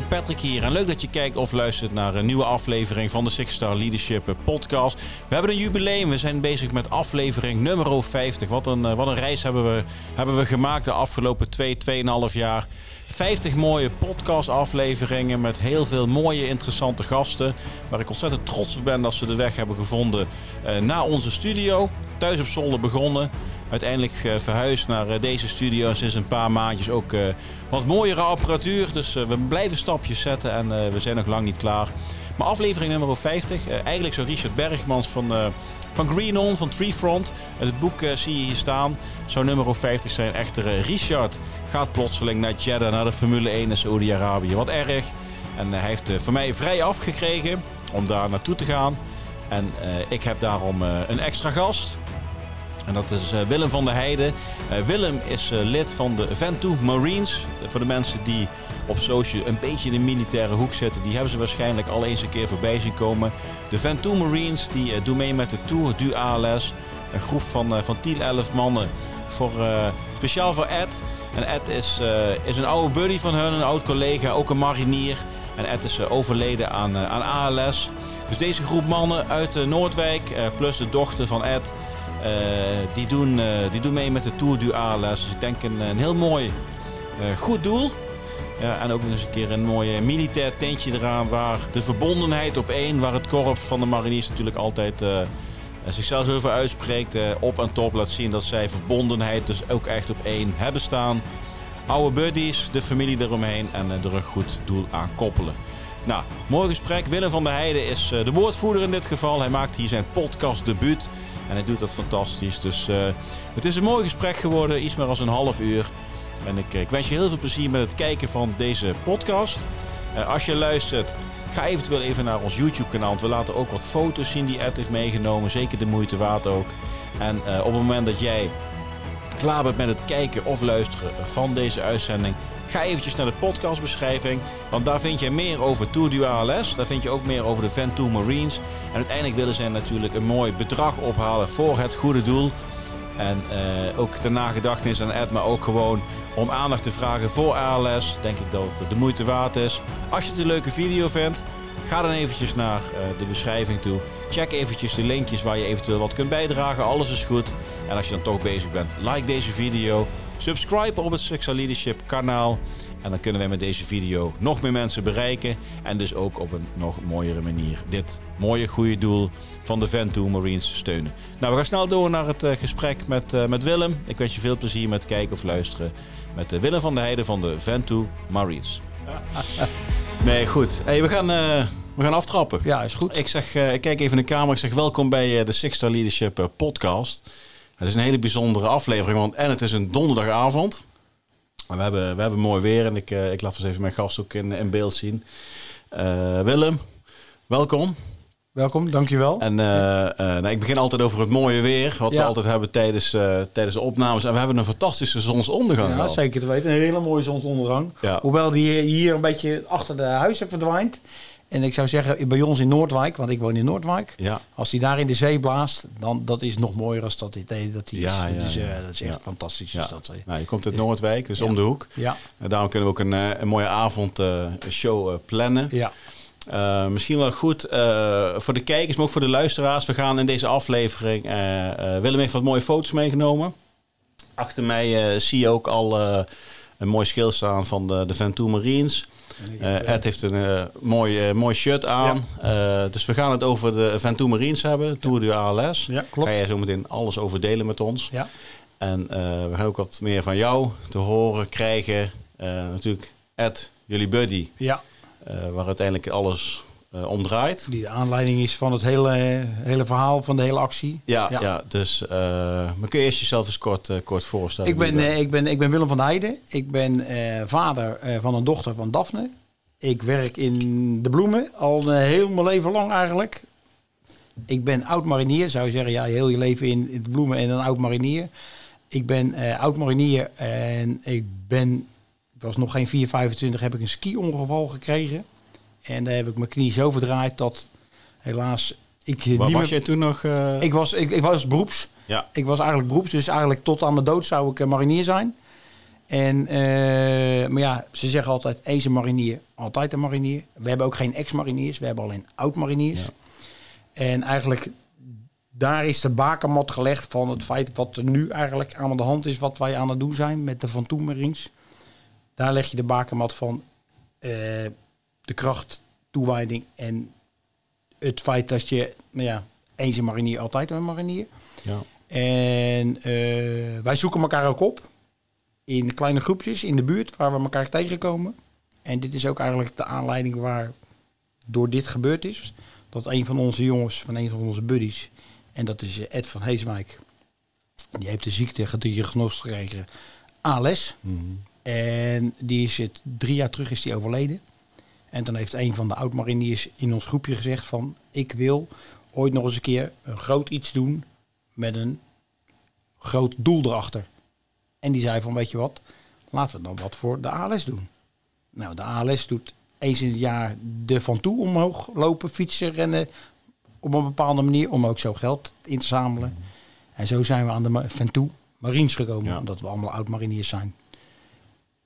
Patrick hier en leuk dat je kijkt of luistert naar een nieuwe aflevering van de Six Star Leadership Podcast. We hebben een jubileum, we zijn bezig met aflevering nummer 50. Wat een, eh, wat een reis hebben we, hebben we gemaakt de afgelopen 2, 2,5 jaar. 50 mooie podcast-afleveringen met heel veel mooie, interessante gasten. Waar ik ontzettend trots op ben dat ze de weg hebben gevonden uh, naar onze studio. Thuis op zolder begonnen. Uiteindelijk uh, verhuisd naar uh, deze studio. Sinds een paar maandjes ook wat mooiere apparatuur. Dus we blijven stapjes zetten en we zijn nog lang niet klaar. Maar aflevering nummer 50. eigenlijk zou Richard Bergmans van van Green On, van Treefront. Het boek zie je hier staan. Zou nummer 50 zijn. Echter, Richard gaat plotseling naar Jeddah, naar de Formule 1 in Saudi-Arabië. Wat erg. En hij heeft voor mij vrij afgekregen om daar naartoe te gaan. En ik heb daarom een extra gast. En dat is Willem van der Heijden. Willem is lid van de Ventoux Marines. voor de mensen die op social een beetje in de militaire hoek zitten. Die hebben ze waarschijnlijk al eens een keer voorbij zien komen. De Ventoux Marines die doen mee met de Tour du ALS. Een groep van, van 10, 11 mannen. Voor, speciaal voor Ed. En Ed is, is een oude buddy van hun, een oud collega, ook een marinier. En Ed is overleden aan, aan ALS. Dus deze groep mannen uit Noordwijk, plus de dochter van Ed, die, doen, die doen mee met de Tour du ALS. Dus ik denk een, een heel mooi, goed doel. En ook nog eens een keer een mooi militair tentje eraan waar de verbondenheid op één, waar het korps van de mariniers natuurlijk altijd uh, zichzelf over uitspreekt, op en top laat zien dat zij verbondenheid dus ook echt op één hebben staan. Oude buddies, de familie eromheen en uh, er een goed doel aan koppelen. Nou, mooi gesprek. Willem van der Heijden is de woordvoerder in dit geval. Hij maakt hier zijn podcast debuut en hij doet dat fantastisch. Dus het is een mooi gesprek geworden, iets meer als een half uur. En ik, ik, wens je heel veel plezier met het kijken van deze podcast. Uh, als je luistert, ga eventueel even naar ons YouTube-kanaal. Want we laten ook wat foto's zien die Ed heeft meegenomen. Zeker de moeite waard ook. En op het moment dat jij klaar bent met het kijken of luisteren van deze uitzending, ga eventjes naar de podcastbeschrijving. Want daar vind je meer over Tour du ALS. Daar vind je ook meer over de Ventoux Marines. En uiteindelijk willen zij natuurlijk een mooi bedrag ophalen voor het goede doel. En uh, ook ter nagedachtenis aan Ed, maar ook gewoon om aandacht te vragen voor ALS. Denk ik dat het de moeite waard is. Als je het een leuke video vindt, ga dan eventjes naar uh, de beschrijving toe. Check eventjes de linkjes waar je eventueel wat kunt bijdragen. Alles is goed. En als je dan toch bezig bent, like deze video. Subscribe op het Sexual Leadership kanaal. En dan kunnen wij met deze video nog meer mensen bereiken. En dus ook op een nog mooiere manier dit mooie goede doel van de Ventoux Marines steunen. Nou, we gaan snel door naar het uh, gesprek met, uh, met Willem. Ik wens je veel plezier met kijken of luisteren met uh, Willem van der Heijden van de Ventoux Marines. nee, goed. Hey, we, gaan, we gaan aftrappen. Ja, is goed. Ik, zeg, ik kijk even in de kamer. Ik zeg welkom bij de Six Star Leadership podcast. Het is een hele bijzondere aflevering, want en het is een donderdagavond. We hebben, we hebben mooi weer en ik, uh, ik laat eens even mijn gast ook in, in beeld zien. Uh, Willem, welkom. Welkom, dankjewel. En uh, nou, ik begin altijd over het mooie weer, wat ja. we altijd hebben tijdens, tijdens de opnames. En we hebben een fantastische zonsondergang. Ja, zeker te weten. Een hele mooie zonsondergang. Ja. Hoewel die hier een beetje achter de huizen verdwijnt. En ik zou zeggen, bij ons in Noordwijk, want ik woon in Noordwijk. Ja. Als die daar in de zee blaast, dan dat is nog mooier als dat die, dat die ja, dat, is uh, dat is echt fantastisch. Is dat, eh. Nou, je komt uit Noordwijk, dus om de hoek. ja, En daarom kunnen we ook een, eh, een mooie avondshow plannen. ja. Uh, misschien wel goed uh, voor de kijkers, maar ook voor de luisteraars. We gaan in deze aflevering. Uh, Willem heeft wat mooie foto's meegenomen. Achter mij zie je ook al een mooi schild staan van de, de Ventoux Marines. Uh, Ed heeft een uh, mooi, uh, mooi shirt aan. Ja. dus we gaan het over de Ventoux Marines hebben, Tour du ALS. Ja, klopt. Ga jij zo meteen alles over delen met ons. Ja. En we gaan ook wat meer van jou te horen krijgen. natuurlijk Ed, jullie buddy. Ja. waar uiteindelijk alles om draait. Die de aanleiding is van het hele, hele verhaal, van de hele actie. Ja, ja. ja dus maar kun je eerst jezelf eens kort, kort voorstellen? Ik ben, ik, ben, ik ben Willem van Heijden. Ik ben vader van een dochter van Daphne. Ik werk in de bloemen al heel mijn leven lang eigenlijk. Ik ben oud marinier, zou je zeggen. Ja, heel je leven in, in de bloemen en een oud marinier. Ik ben uh, oud marinier en ik ben, ik was nog geen 4, 25, heb ik een ski-ongeval gekregen. En daar heb ik mijn knie zo verdraaid dat helaas ik Waar niet was meer... je toen nog? Uh... Ik, was, ik, ik was beroeps. Ja. Ik was eigenlijk beroeps, dus eigenlijk tot aan mijn dood zou ik uh, marinier zijn. En, eh, maar ja, ze zeggen altijd, eens een marinier, altijd een marinier. We hebben ook geen ex-mariniers, we hebben alleen oud-mariniers. Ja. En eigenlijk, daar is de bakermat gelegd van het feit wat er nu eigenlijk aan de hand is, wat wij aan het doen zijn met de Van Toen Marines. Daar leg je de bakermat van eh, de kracht, toewijding en het feit dat je, nou ja, eens een marinier, altijd een marinier. Ja. En eh, wij zoeken elkaar ook op in kleine groepjes in de buurt waar we elkaar tegenkomen. En dit is ook eigenlijk de aanleiding waar door dit gebeurd is. Dat een van onze jongens, van een van onze buddies, en dat is eh, Ed van Heeswijk, die heeft de ziekte gediagnosticeerd gekregen ALS. Mhm. En die is het drie jaar terug is die overleden. En dan heeft een van de oud-mariniers in ons groepje gezegd van... ik wil ooit nog eens een keer een groot iets doen met een groot doel erachter. En die zei van, weet je wat, laten we dan wat voor de ALS doen. Nou, de ALS doet eens in het jaar de van toe omhoog lopen, fietsen, rennen... op een bepaalde manier om ook zo geld in te zamelen. En zo zijn we aan de van toe marines gekomen, Ja. omdat we allemaal oud-mariniers zijn.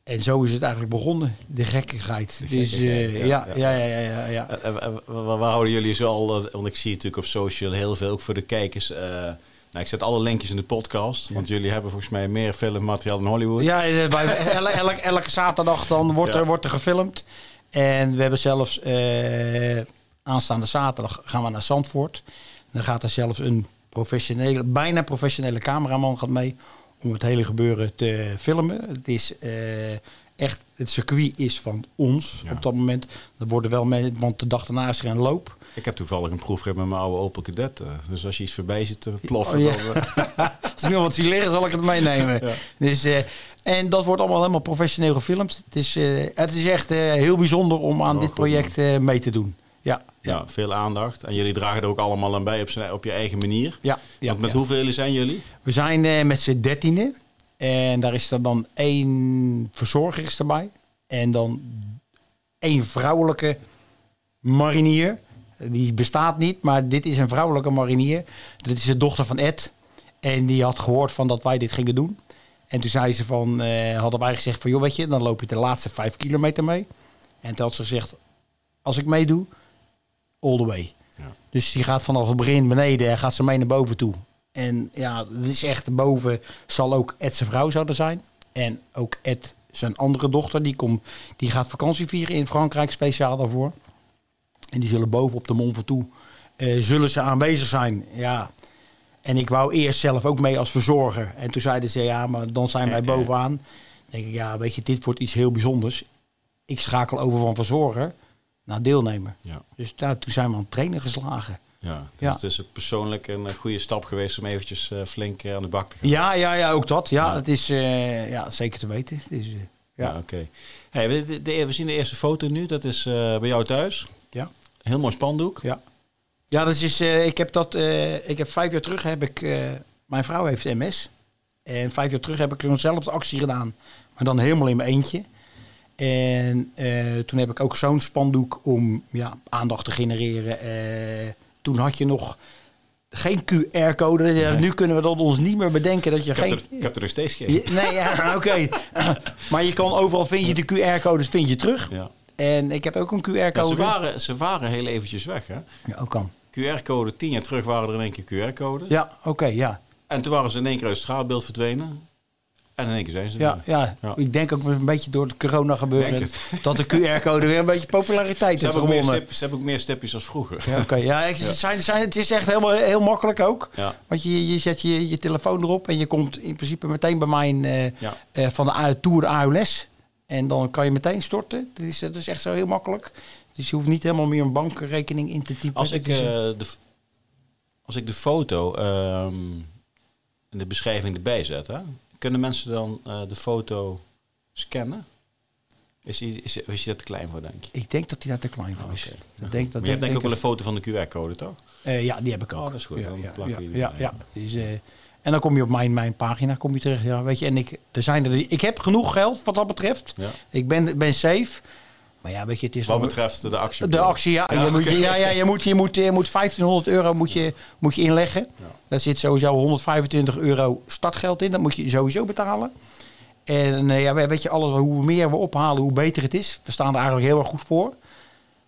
En zo is het eigenlijk begonnen, de gekkigheid. De dus, gekkigheid, eh, ja, ja, ja. ja, ja, ja, ja, ja. Eh, eh, eh, waar, waar houden jullie zo al, eh, want ik zie natuurlijk op social heel veel, ook voor de kijkers. eh, nou, ik zet alle linkjes in de podcast, want jullie hebben volgens mij meer filmmateriaal dan Hollywood. Ja, eh, wij- ele- elke, elke zaterdag dan wordt, Ja. er, wordt er gefilmd. En we hebben zelfs eh, aanstaande zaterdag gaan we naar Zandvoort. Dan gaat er zelfs een professionele, bijna professionele cameraman gaat mee om het hele gebeuren te filmen. Het is eh, echt, het circuit is van ons Ja. op dat moment. Er worden wel mee, want de dag daarna is er een loop. Ik heb toevallig een proefrit met mijn oude Opel Kadett. eh, dus als je iets voorbij ziet eh, ploffen, Oh, ja. dan... Als ik nog wat zie liggen, zal ik het meenemen. Ja. Dus, en dat wordt allemaal helemaal professioneel gefilmd. Het is, het is echt heel bijzonder om aan Oh, dit project mee te doen. Ja, ja, veel aandacht. En jullie dragen er ook allemaal aan bij op, op je eigen manier. ja, ja, Want met ja. hoeveel zijn jullie? We zijn eh, met z'n dertienen. En daar is er dan één verzorger is erbij. En dan één vrouwelijke marinier. Die bestaat niet, maar dit is een vrouwelijke marinier. Dat is de dochter van Ed. En die had gehoord van dat wij dit gingen doen. En toen zei ze van, eh, hadden wij gezegd van, joh weet je, dan loop je de laatste vijf kilometer mee. En toen had ze gezegd, als ik meedoe, all the way. Ja. Dus die gaat vanaf het begin beneden en gaat ze mee naar boven toe. En ja, het is echt boven zal ook Ed zijn vrouw zouden zijn. En ook Ed zijn andere dochter, die, komt, die gaat vakantie vieren in Frankrijk speciaal daarvoor. En die zullen boven op de Mont Ventoux, eh zullen ze aanwezig zijn. Ja. En ik wou eerst zelf ook mee als verzorger. En toen zeiden ze, ja, maar dan zijn wij Eh, eh. bovenaan. Dan denk ik, ja, weet je, dit wordt iets heel bijzonders. Ik schakel over van verzorger naar deelnemer. Ja. Dus daar, toen zijn we aan het trainen geslagen. Ja, dus Ja. het is ook persoonlijk een eh, goede stap geweest om eventjes eh, flink eh, aan de bak te gaan. Ja, ja, ja, ook dat. Ja, Ja. het is ja, zeker te weten. Het is, Ja, oké. Hey, we, de- de- we zien de eerste foto nu. Dat is bij jou thuis. Ja. Heel mooi spandoek. Ja. Ja, dat is, ik heb dat, ik heb vijf jaar terug heb ik, mijn vrouw heeft MS. En vijf jaar terug heb ik eenzelfde actie gedaan, maar dan helemaal in mijn eentje. En eh, toen heb ik ook zo'n spandoek om ja, aandacht te genereren. Eh, toen had je nog geen QR-code. Nee. Nu kunnen we dat ons niet meer bedenken dat je Ik heb, geen... er, ik heb er nog steeds geen. Je- Nee, ja, oké. maar je kan overal vind je de QR-codes vind je terug. Ja. En ik heb ook een Ja, QR-code. ze, waren, ze waren heel eventjes weg. Hè? Ja, ook kan. QR-code, tien jaar terug waren er in één keer QR-code. Ja, oké, ja. En toen waren ze in één keer uit het straatbeeld verdwenen. En in één keer zijn ze er Ja, ja. Ja. ik denk ook een beetje door het corona gebeuren dat de QR-code weer een beetje populariteit Ze heeft gewonnen. stipjes, ze hebben ook meer stipjes als vroeger. Ja. Ja, het Zijn, zijn, het is echt helemaal, heel makkelijk ook. Ja. Want je, je zet je, je telefoon erop en je komt in principe meteen bij mijn eh, eh, van de A- Tour ALS. En dan kan je meteen storten. Dat is, dat is echt zo heel makkelijk. Dus je hoeft niet helemaal meer een bankrekening in te typen. Als, ik, eh, de, als ik de foto ehm, in de beschrijving erbij zet, hè, kunnen mensen dan eh, de foto scannen? Is, die, is, is je dat te klein voor, denk je? ik denk dat hij daar te klein voor is. Oké. Dat denk, dat maar je hebt denk ik ook wel een foto van de QR-code, toch? Eh, ja, die heb ik ook. Oh, dat is goed. Ja, Dan ja, ja, die ja. Dus, eh, en dan kom je op mijn, mijn pagina kom je terecht. Ja, weet je, en ik, er zijn er, die- ik heb genoeg geld wat dat betreft. Ja. Ik ben, ben safe. Maar ja, weet je, het is Wat nog- betreft de actie. de actie, ja. Ja, je, moet, ja, ja je, moet, je, moet, je moet 1500 euro moet je, moet je inleggen. Ja. Daar zit sowieso 125 euro startgeld in. Dat moet je sowieso betalen. En eh, ja, weet je, alles, hoe meer we ophalen, hoe beter het is. We staan er eigenlijk heel erg goed voor.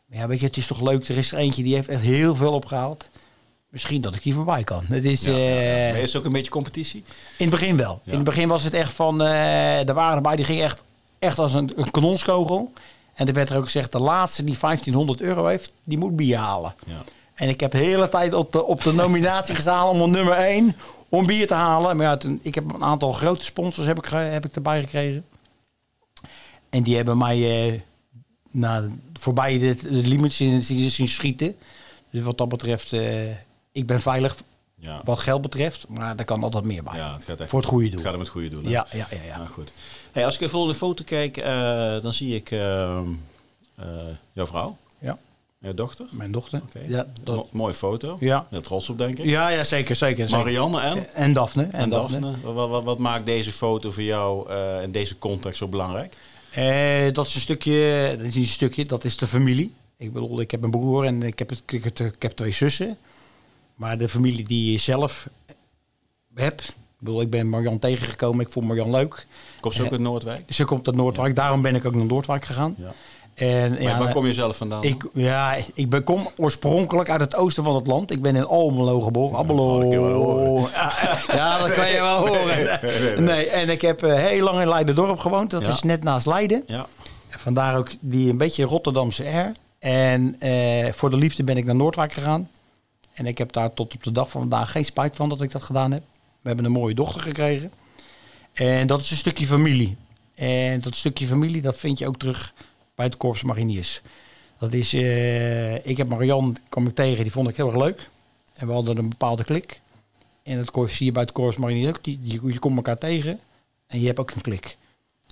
Maar ja, weet je, het is toch leuk. Er is er eentje die heeft echt heel veel opgehaald. Misschien dat ik die voorbij kan. Het is, Ja, eh, Maar is het ook een beetje competitie? in het begin wel. In het begin was het echt van, eh er waren erbij die ging echt, echt als een, een kanonskogel. En er werd er ook gezegd, de laatste die 1500 euro heeft, die moet bier halen. Ja. En ik heb de hele tijd op de, op de nominatie gestaan om op nummer 1 om bier te halen. Maar ja, toen, ik heb een aantal grote sponsors heb ik, heb ik erbij gekregen. En die hebben mij eh, nou, voorbij de, de limits zien, schieten. Dus wat dat betreft, eh, ik ben veilig Ja. wat geld betreft. Maar er kan altijd meer bij. ja, het gaat echt Voor het goede doel. Het gaat om het goede doel. hè? Ja, ja, ja. ja. Ja, goed. Hey, als ik even de foto kijk, eh, dan zie ik ehm, eh, jouw vrouw, ja. je dochter. Mijn dochter. Oké. Ja, dat- Mo- mooie foto. ja. Heel trots op, denk ik. Ja, ja, zeker, zeker. zeker. Marianne en? En Daphne. En, En Daphne. Daphne. Wat, wat, wat maakt deze foto voor jou eh, in deze context zo belangrijk? Eh, dat is een stukje, dat is niet een stukje, dat is de familie. Ik bedoel, ik heb een broer en ik heb, het, ik, heb, ik heb twee zussen. Maar de familie die je zelf hebt. Ik bedoel, ik ben Marjan tegengekomen, ik vond Marjan leuk. Komt ze ook Eh, uit Noordwijk? Ze komt uit Noordwijk, daarom ben ik ook naar Noordwijk gegaan. Ja. En, Maar ja, waar kom je zelf vandaan? ik, ja, ik ben, kom oorspronkelijk uit het oosten van het land. Ik ben in Almelo geboren. Almelo. Oh. Ja, dat kan je wel horen. Nee, en ik heb eh, heel lang in Leiden-dorp gewoond. Dat Ja. is net naast Leiden. Ja. En Vandaar ook die een beetje Rotterdamse air. En eh, voor de liefde ben ik naar Noordwijk gegaan. En ik heb daar tot op de dag van vandaag geen spijt van dat ik dat gedaan heb. We hebben een mooie dochter gekregen. En dat is een stukje familie. En dat stukje familie, dat vind je ook terug bij het Korps Mariniers. Dat is, eh, ik heb Marianne, kwam ik tegen, die vond ik heel erg leuk. En we hadden een bepaalde klik. En dat zie je bij het Korps Mariniers ook. Die, die, je komt elkaar tegen en je hebt ook een klik.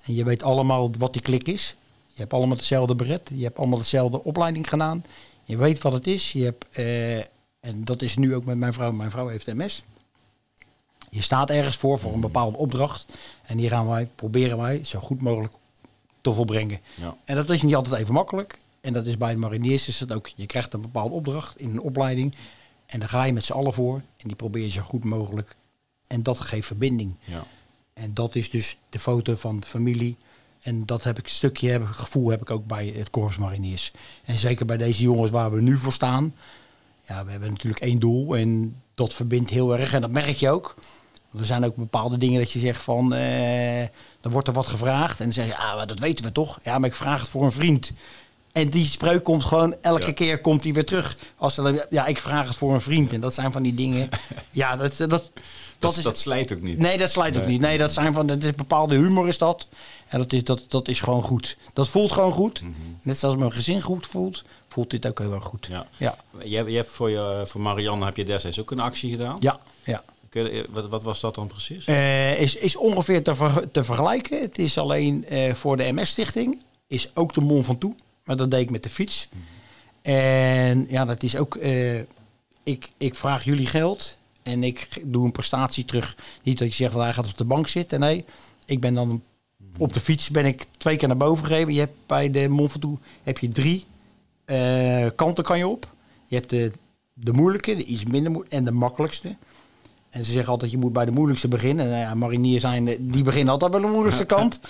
En je weet allemaal wat die klik is. Je hebt allemaal hetzelfde beret. Je hebt allemaal dezelfde opleiding gedaan. Je weet wat het is. Je hebt, eh, en dat is nu ook met mijn vrouw. Mijn vrouw heeft MS. Je staat ergens voor, voor een bepaalde opdracht. En die gaan wij, proberen wij zo goed mogelijk te volbrengen. Ja. En dat is niet altijd even makkelijk. En dat is bij de mariniers is het ook. Je krijgt een bepaalde opdracht in een opleiding. En daar ga je met z'n allen voor. En die probeer je zo goed mogelijk. En dat geeft verbinding. Ja. En dat is dus de foto van familie. En dat heb ik een stukje heb, gevoel heb ik ook bij het Korps Mariniers. En zeker bij deze jongens waar we nu voor staan. Ja, we hebben natuurlijk één doel en dat verbindt heel erg. En dat merk je ook. Er zijn ook bepaalde dingen dat je zegt van, eh, dan wordt er wat gevraagd. En dan zeg je, ah, dat weten we toch? Ja, maar ik vraag het voor een vriend. En die spreuk komt gewoon, elke Ja. keer komt die weer terug. Als er, dan- ja, ik vraag het voor een vriend. En dat zijn van die dingen. Ja, dat, dat, dat, Dat, is, dat slijt ook niet. Nee, dat slijt ook niet. Nee, dat zijn van, dat is bepaalde humor is dat. En dat is, dat, dat is gewoon goed. Dat voelt gewoon goed. Net zoals mijn gezin goed voelt, voelt dit ook heel erg goed. Ja. Ja, Je, hebt- je hebt voor, je, voor Marianne heb je destijds ook een actie gedaan. ja, ja. Wat, wat was dat dan precies? Eh, is, is ongeveer te, te vergelijken. Het is alleen eh, voor de MS-stichting. Is ook de Mont Ventoux. Maar dat deed ik met de fiets. En ja, dat is ook... eh, ik, ik vraag jullie geld. En ik doe een prestatie terug. Niet dat je zegt, van, hij gaat op de bank zitten. Nee, ik ben dan... Op de fiets ben ik twee keer naar boven gegeven. Je hebt bij de Mont Ventoux heb je drie kanten kan je op. Je hebt de, de moeilijke, de iets minder en de makkelijkste. En ze zeggen altijd, je moet bij de moeilijkste beginnen. Nou ja, mariniers zijn, die beginnen altijd bij de moeilijkste kant.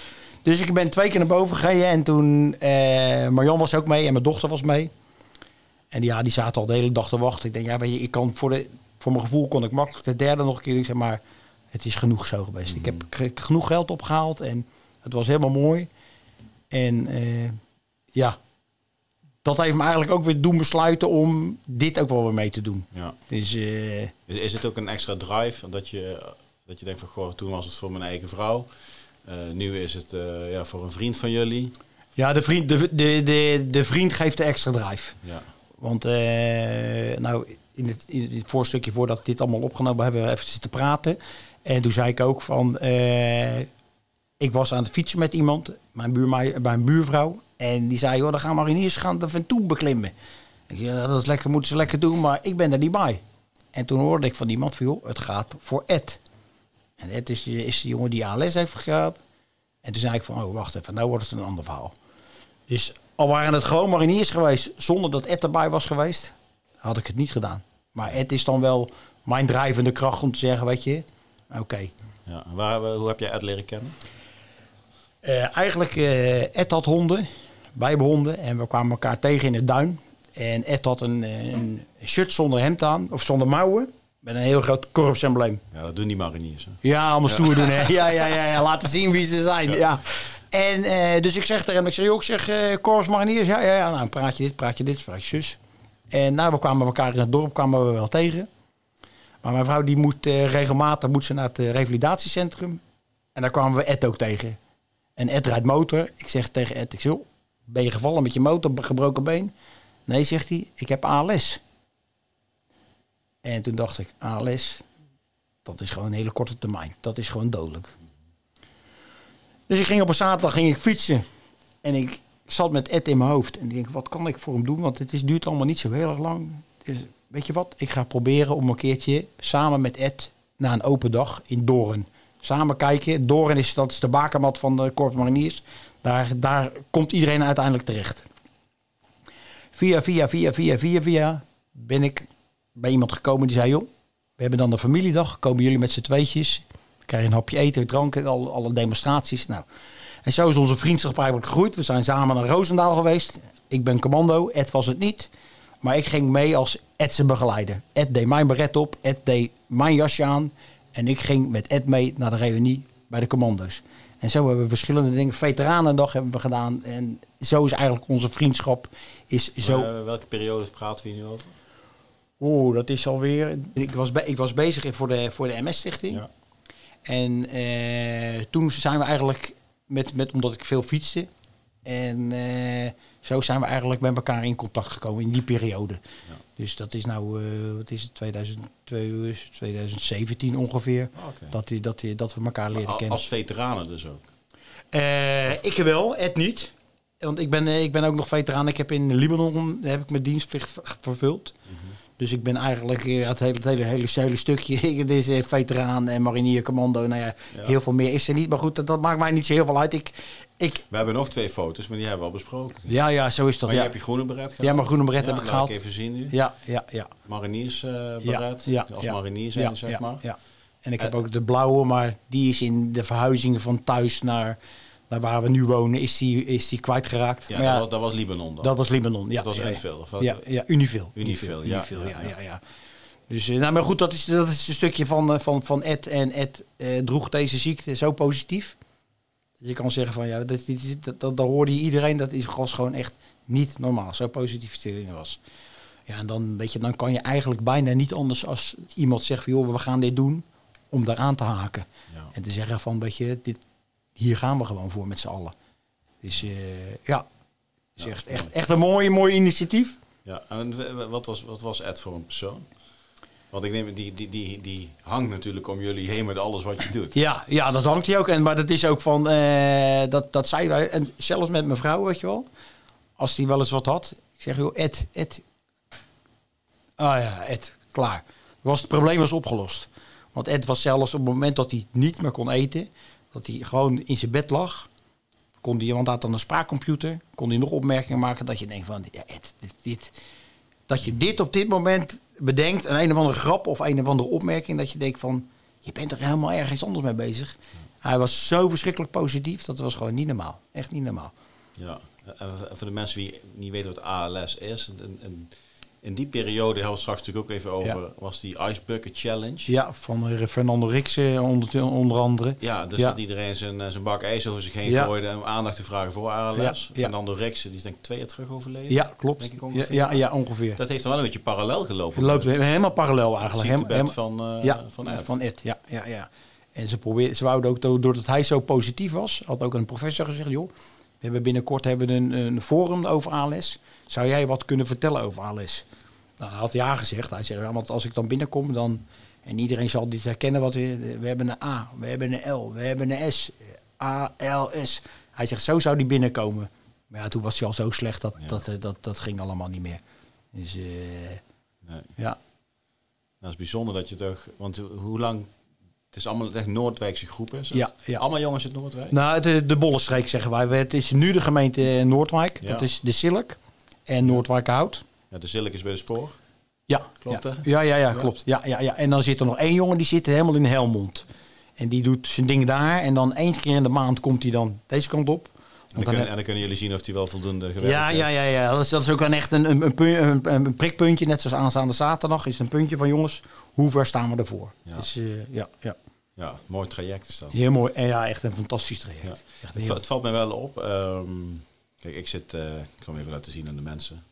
Dus ik ben twee keer naar boven gegaan. En toen, eh Marjan was ook mee en mijn dochter was mee. En die, ja, die zaten al de hele dag te wachten. Ik denk, ja, weet je, ik kan voor, de, voor mijn gevoel kon ik makkelijk de derde nog een keer. Ik zeg maar, het is genoeg zo geweest. Ik heb ge- genoeg geld opgehaald en het was helemaal mooi. En eh, ja, dat heeft me eigenlijk ook weer doen besluiten om dit ook wel weer mee te doen. Ja. Dus eh, Is, is het ook een extra drive dat je, dat je denkt van goh, toen was het voor mijn eigen vrouw. Eh, nu is het eh, ja, voor een vriend van jullie. ja, de vriend, de, de, de, de vriend geeft de extra drive. Ja. Want nou, in het, in het voorstukje voordat dit allemaal opgenomen hebben, we even zitten praten. En toen zei ik ook van, ik was aan het fietsen met iemand, mijn, buurma, mijn buurvrouw. En die zei, joh, dan gaan mariniers gaan de Ventoux beklimmen. Ik zei, ja, dat is lekker, moeten ze lekker doen, maar ik ben er niet bij. En toen hoorde ik van iemand van, joh, het gaat voor Ed. En Ed is, is de jongen die ALS heeft gehad. En toen zei ik van, oh, wacht even, nou wordt het een ander verhaal. Dus al waren het gewoon mariniers geweest, zonder dat Ed erbij was geweest, had ik het niet gedaan. Maar Ed is dan wel mijn drijvende kracht om te zeggen, weet je, oké. Ja. Waar, hoe heb jij Ed leren kennen? Eh, eigenlijk, eh Ed had honden, wij hebben honden. En we kwamen elkaar tegen in het duin. En Ed had een, eh, een shirt zonder hemd aan, of zonder mouwen. Met een heel groot korpsembleem. Ja, dat doen die mariniers. Hè? Ja, allemaal stoer doen. Hè? Ja, ja, ja, ja, laten zien wie ze zijn. Ja. En eh, dus ik zeg tegen hem, ik zeg, joh, ik zeg, eh Korps Mariniers, ja, ja, ja, nou, praat je dit, praat je dit, praat je zus. En nou, we kwamen elkaar in het dorp kwamen we wel tegen. Maar mijn vrouw die moet regelmatig moet ze naar het revalidatiecentrum. En daar kwamen we Ed ook tegen. En Ed rijdt motor. Ik zeg tegen Ed, ik zeg, joh, ben je gevallen met je motor, gebroken been? Nee, zegt hij, ik heb ALS. En toen dacht ik, ALS, dat is gewoon een hele korte termijn. Dat is gewoon dodelijk. Dus ik ging op een zaterdag ging ik fietsen. En ik zat met Ed in mijn hoofd. En ik denk, wat kan ik voor hem doen? Want het is, duurt allemaal niet zo heel erg lang. Weet je wat? Ik ga proberen om een keertje samen met Ed naar een open dag in Doorn. Samen kijken. Doorn is, dat is de bakermat van de Corps Mariniers. Daar, daar komt iedereen uiteindelijk terecht. Via, via, via, via, via, via ben ik bij iemand gekomen die zei, joh, we hebben dan een familiedag. Komen jullie met z'n tweetjes. Krijg een hapje eten, dranken, alle, alle demonstraties. Nou. En zo is onze vriendschap eigenlijk gegroeid. We zijn samen naar Roosendaal geweest. Ik ben commando, Ed was het niet. Maar ik ging mee als Ed zijn begeleider. Ed deed mijn beret op, Ed deed mijn jasje aan. En ik ging met Ed mee naar de reunie bij de commando's. En zo hebben we verschillende dingen. Veteranendag hebben we gedaan. En zo is eigenlijk onze vriendschap is zo... Eh, welke periode praten we hier nu over? Oeh, dat is alweer. Ik was, be- ik was bezig voor de, voor de MS-stichting. Ja. En eh, toen zijn we eigenlijk, met, met, omdat ik veel fietste. En eh, zo zijn we eigenlijk met elkaar in contact gekomen in die periode. Ja. Dus dat is nou, eh, wat is het, 2000, 2017 ongeveer. Ah. Dat, die, dat, die, dat we elkaar leren Maar kennen. Als veteranen dus ook. Eh, ik wel, Ed niet. Want ik ben, eh, ik ben ook nog veteraan. Ik heb in Libanon heb ik mijn dienstplicht vervuld. Dus ik ben eigenlijk het hele, het hele, hele, hele stukje. Het is eh, veteraan en marinier, commando. Nou ja, Ja. heel veel meer is er niet. Maar goed, dat, dat maakt mij niet zo heel veel uit. Ik, ik, We hebben nog twee foto's, maar die hebben we al besproken. ja, ja, zo is dat. maar Ja, je hebt je groene beret gehad. ja mijn groene beret heb ik gehaald. even zien nu. Ja, ja, ja. Mariniers eh Ja, beret. ja, als ja. marinier zijn, zeg maar. Ja. En ik heb Eh, ook de blauwe, maar die is in de verhuizing van thuis naar, naar waar we nu wonen, is die, is die kwijtgeraakt. Ja, maar ja, dat, was, dat was Libanon dan. dat was Libanon. Ja, dat was ja, ja. Of? Ja, ja Unifil. Unifil, ja, ja. Dus, eh, nou, maar goed, dat is, dat is een stukje van, van, van Ed. En Ed eh, droeg deze ziekte zo positief. Je kan zeggen van, ja, dat, dat, dat, dat hoorde je iedereen. Dat is gewoon echt niet normaal. Zo erin was. Ja, en dan, weet je, dan kan je eigenlijk bijna niet anders als iemand zegt van, joh, we gaan dit doen. Om daaraan te haken. Ja. En te zeggen van, weet je, dit, hier gaan we gewoon voor met z'n allen. Dus eh, ja, is Ja, echt, echt, echt een mooi, mooi initiatief. Ja, en wat was, wat was Ed voor een persoon? Want ik neem, die, die, die, die hangt natuurlijk om jullie heen met alles wat je doet. Ja, ja, dat hangt hij ook. En, maar dat is ook van, eh, dat, dat zei wij. En zelfs met mijn vrouw, weet je wel. Als die wel eens wat had. Ik zeg, joh, Ed, Ed. Ah ja, Ed, klaar. Was, het probleem was opgelost. Want Ed was zelfs op het moment dat hij niet meer kon eten. Dat hij gewoon in zijn bed lag. Kon hij, want hij had dan een spraakcomputer. Kon hij nog opmerkingen maken dat je denkt van, ja, Ed, dit, dit, dat je dit op dit moment bedenkt. Een een of andere grap of een of andere opmerking. Dat je denkt van, je bent er helemaal ergens anders mee bezig. Hij was zo verschrikkelijk positief. Dat was gewoon niet normaal. Echt niet normaal. Ja. En voor de mensen die niet weten wat ALS is, en, en in die periode, hebben we straks natuurlijk ook even over, Ja. was die Ice Bucket Challenge. Ja, van eh, Fernando Riksen onder, onder andere. Ja, dus Ja. dat iedereen zijn, eh, zijn bak ijs over zich heen Ja. gooide om aandacht te vragen voor ALS. Fernando Rixen, die is denk ik twee jaar terug overleden. Ja, klopt. Denk ik Ja, ongeveer. ja, ja, ongeveer. Dat heeft dan wel een beetje parallel gelopen. Het loopt helemaal parallel eigenlijk. Helemaal, helemaal- van, eh ja, van Ed. van Ed. Ja, ja, ja. En ze, probeerden, ze wouden ook, do- doordat hij zo positief was, had ook een professor gezegd, joh, we hebben binnenkort hebben we een, een forum over ALS. Zou jij wat kunnen vertellen over ALS? Nou, hij had ja gezegd. Hij zei, ja, want als ik dan binnenkom, dan... En iedereen zal dit herkennen. Wat we, we hebben een A, we hebben een L, we hebben een S. A, L, S. Hij zegt, zo zou die binnenkomen. Maar ja, toen was hij al zo slecht, dat, Ja. dat, eh, dat, dat ging allemaal niet meer. Dus eh, Nee. ja, Nou, dat is bijzonder dat je toch... Want ho- hoe lang... Het is allemaal echt Noordwijkse groepen. Is? Ja, ja. Allemaal jongens uit Noordwijk? Nou, de, de Bollenstreek zeggen wij. Het is nu de gemeente Noordwijk. Ja. Dat is de Silk en Noordwijkerhout. Ja, de Zilk is bij de spoor. Ja, Klopt, ja. Ja, ja, ja, klopt. Ja, ja, ja. En dan zit er nog één jongen die zit helemaal in Helmond. En die doet zijn ding daar. En dan eens keer in de maand komt hij dan deze kant op. En dan, dan kunnen, en dan kunnen jullie zien of die wel voldoende gewerkt ja, heeft. ja, ja, ja. Dat is, dat is ook een echt een, een, een, een, prikpuntje. Net zoals aanstaande zaterdag is het een puntje van jongens, hoe ver staan we ervoor? Ja. Dus, eh, ja, ja. Ja, mooi traject is dat. Heel mooi. En ja, echt een fantastisch traject. Ja. Echt Het, heel- va- het valt mij wel op. ehm, kijk, ik zit, eh, ik zal hem even laten zien aan de mensen.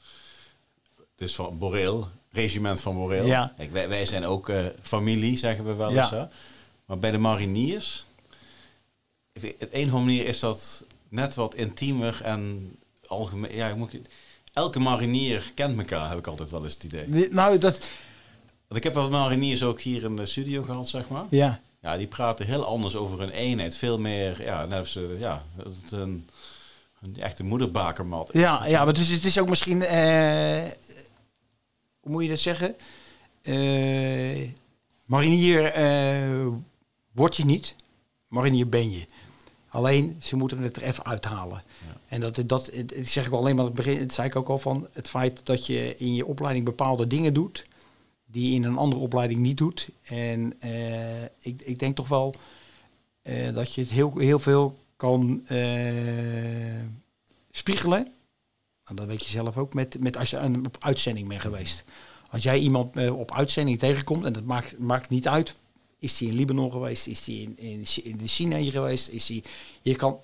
Dit is van Boreel, regiment van Boreel. Ja. Kijk, wij, wij zijn ook eh, familie, zeggen we wel Ja. eens. Hè? Maar bij de mariniers, op een of andere manier is dat net wat intiemer en algemeen. Ja, moet elke marinier kent elkaar, heb ik altijd wel eens het idee. Nou, dat... Want ik heb wat mariniers ook hier in de studio gehad, zeg maar. Ja. Ja, die praten heel anders over hun eenheid. Veel meer, ja, net als, ja, het een, een echte moederbakermat. Ja, ja, maar is, het is ook misschien... eh, hoe moet je dat zeggen? Eh, marinier eh, word je niet. Marinier ben je. Alleen, ze moeten het er even uithalen. Ja. En dat, dat, het zeg ik al alleen maar, aan het begin, het zei ik ook al van, het feit dat je in je opleiding bepaalde dingen doet, die je in een andere opleiding niet doet. En eh, ik, ik denk toch wel eh, dat je het heel, heel veel kan eh, spiegelen. En dat weet je zelf ook met, met als je aan- op uitzending bent geweest. Als jij iemand eh, op uitzending tegenkomt, en dat maakt, maakt niet uit, is hij in Libanon geweest, is hij in, in, in de China geweest, is hij, je kan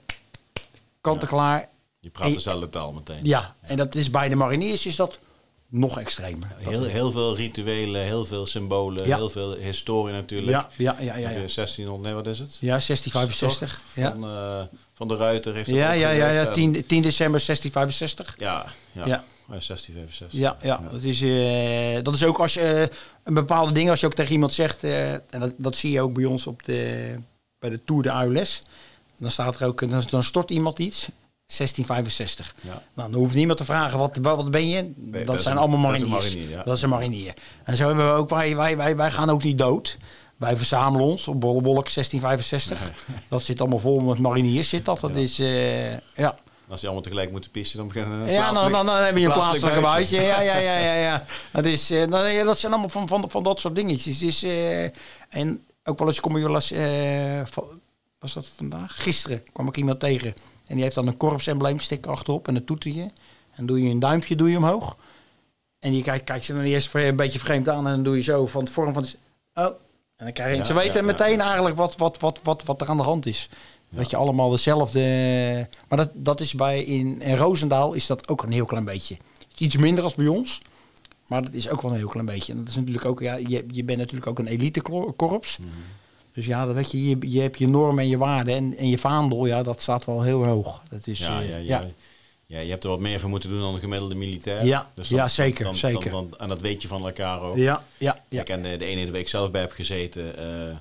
kant en klaar. Je praat dezelfde taal meteen. Ja, en dat is bij de mariniers is dat nog extremer. Heel, heel veel rituelen, heel veel symbolen, Ja. heel veel historie natuurlijk. ja, ja, ja, ja, Heb je ja. 1600, nee wat is het? Ja, 1665. Toch? Ja, Van, eh, van de Ruiter heeft dat ja, ja, ja, ja. opgewerkt 10, en- 10 december 1665. Ja, ja. Ja. Oh, 1665. Ja, ja. Dat, is, eh, dat is ook als je eh, een bepaalde ding, als je ook tegen iemand zegt, eh, en dat, dat zie je ook bij ons op de, bij de Tour de AULS, dan staat er ook, dan, dan stort iemand iets, 1665. Ja. Nou, dan hoeft niemand te vragen, wat, wat ben je? Dat, zijn een- allemaal dat is een mariniers. marinier, ja. Dat is een marinier. En zo hebben we ook, wij, wij, wij, wij gaan ook niet dood. Wij verzamelen ons op Bollewolk 1665. Dat zit allemaal vol met mariniers, zit dat. Dat Ja. is, eh, ja. Als die allemaal tegelijk moeten pissen, dan beginnen we Ja, dan, dan, dan heb je een plaatselijke buitje. Ja, ja, ja, ja. ja. Dat, is, eh, ja, dat zijn allemaal van, van, van dat soort dingetjes. Dus, eh, en ook wel eens kom je wel eens... eh, was dat vandaag? Gisteren kwam ik iemand tegen. En die heeft dan een korpsembleemstick achterop en dat toet je. En doe je een duimpje doe je omhoog. En die kijkt, kijkt ze dan eerst een beetje vreemd aan. En dan doe je zo van het vorm van... Oh. En dan krijg je... Ja, ze weten ja, meteen eigenlijk wat, wat, wat, wat, wat er aan de hand is. Dat je allemaal dezelfde... Maar dat, dat is bij... In, in Roosendaal is dat ook een heel klein beetje. Iets minder als bij ons. Maar dat is ook wel een heel klein beetje. En dat is natuurlijk ook... Ja, je, je bent natuurlijk ook een elitekorps. Mhm. Dus ja, dat weet je, je, je hebt je normen en je waarden. En, en je vaandel, ja, dat staat wel heel hoog. Dat is, Ja, eh, ja, ja. Ja, je hebt er wat meer voor moeten doen dan een gemiddelde militair. Ja, Dus ja, zeker, zeker. Dan, dan- en dat weet je van elkaar ook. ja, ja, ja. Kijk, en de, de ene waar ik zelf bij heb gezeten, eh, eh,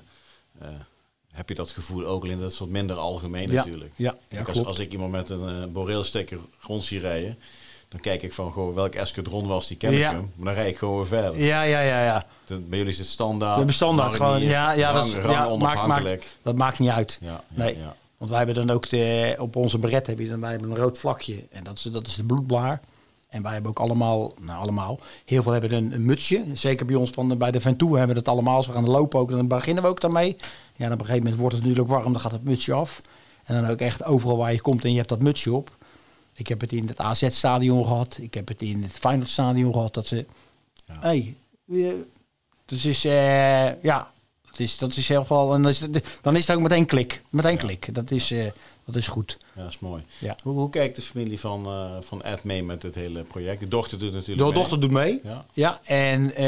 heb je dat gevoel ook. Alleen dat is wat minder algemeen natuurlijk. ja, ja, als, als ik iemand met een uh, boreelstekker rond zie rijden, dan kijk ik van goh, welk eskadron was die, ken Ja. ik hem. Maar dan rijd ik gewoon weer verder. Ja, ja, ja, ja. Dat- Bij jullie is het standaard. We hebben standaard gewoon. Ja, ja, dat, is- ja, maakt, dat maakt niet uit. Ja, Nee. Want wij hebben dan ook de, op onze beret heb je dan, wij hebben een rood vlakje. En dat is, dat is de bloedblaar. En wij hebben ook allemaal, nou allemaal, heel veel hebben een, een mutsje. Zeker bij ons van, de- bij de Ventoux hebben we het allemaal. Als we gaan lopen ook, dan beginnen we ook daarmee. Ja, dan op een gegeven moment wordt het natuurlijk warm, dan gaat het mutsje af. En dan ook echt overal waar je komt en je hebt dat mutsje op. Ik heb het in het AZ-stadion gehad. Ik heb het in het Feyenoord-stadion gehad. Dat ze, Ja. hey, dus is, eh, ja, dat is, dat is heel veel. En dan is, het, dan is het ook meteen klik. Meteen klik. Dat is, eh, dat is goed. Ja, dat is mooi. Ja. Hoe, hoe kijkt de familie van, eh, van Ed mee met dit hele project? De dochter doet natuurlijk De mee. dochter doet mee. Ja. Ja, en eh,